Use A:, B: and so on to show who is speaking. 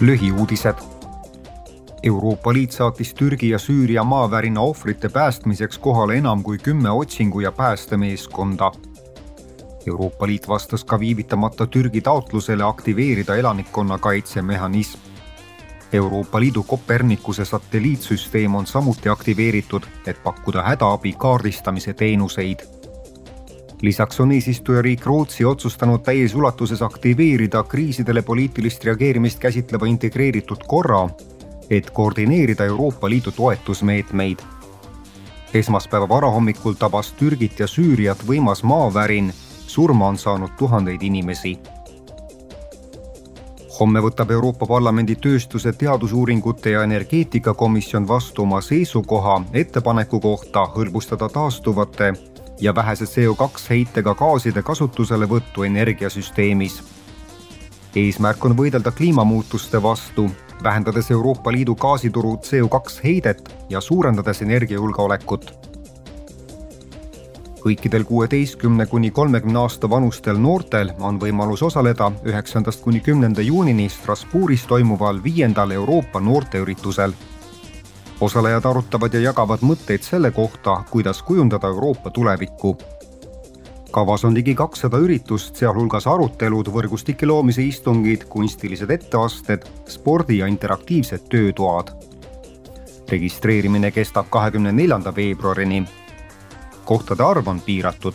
A: lühiuudised. Euroopa Liit saatis Türgi ja Süüria maavärina ohvrite päästmiseks kohale enam kui kümme otsingu- ja päästemeeskonda. Euroopa Liit vastas ka viivitamata Türgi taotlusele aktiveerida elanikkonnakaitsemehhanism. Euroopa Liidu Kopernikuse satelliitsüsteem on samuti aktiveeritud, et pakkuda hädaabi kaardistamise teenuseid lisaks on eesistujariik Rootsi otsustanud täies ulatuses aktiveerida kriisidele poliitilist reageerimist käsitleva integreeritud korra, et koordineerida Euroopa Liidu toetusmeetmeid. esmaspäeva varahommikul tabas Türgit ja Süüriat võimas maavärin, surma on saanud tuhandeid inimesi homme võtab Euroopa Parlamendi tööstuse, teadusuuringute ja energeetikakomisjon vastu oma seisukoha ettepaneku kohta hõlbustada taastuvate ja vähese CO2 heitega gaaside kasutuselevõttu energiasüsteemis. eesmärk on võidelda kliimamuutuste vastu, vähendades Euroopa Liidu gaasituru CO2 heidet ja suurendades energiajulgeolekut. kõikidel kuueteistkümne kuni kolmekümne aasta vanustel noortel on võimalus osaleda üheksandast kuni kümnenda juunini Strasbourgis toimuval viiendal Euroopa noorteüritusel osalejad arutavad ja jagavad mõtteid selle kohta, kuidas kujundada Euroopa tulevikku. kavas on ligi kakssada üritust, sealhulgas arutelud, võrgustike loomise istungid, kunstilised etteasted, spordi ja interaktiivsed töötoad. registreerimine kestab kahekümne neljanda veebruarini. kohtade arv on piiratud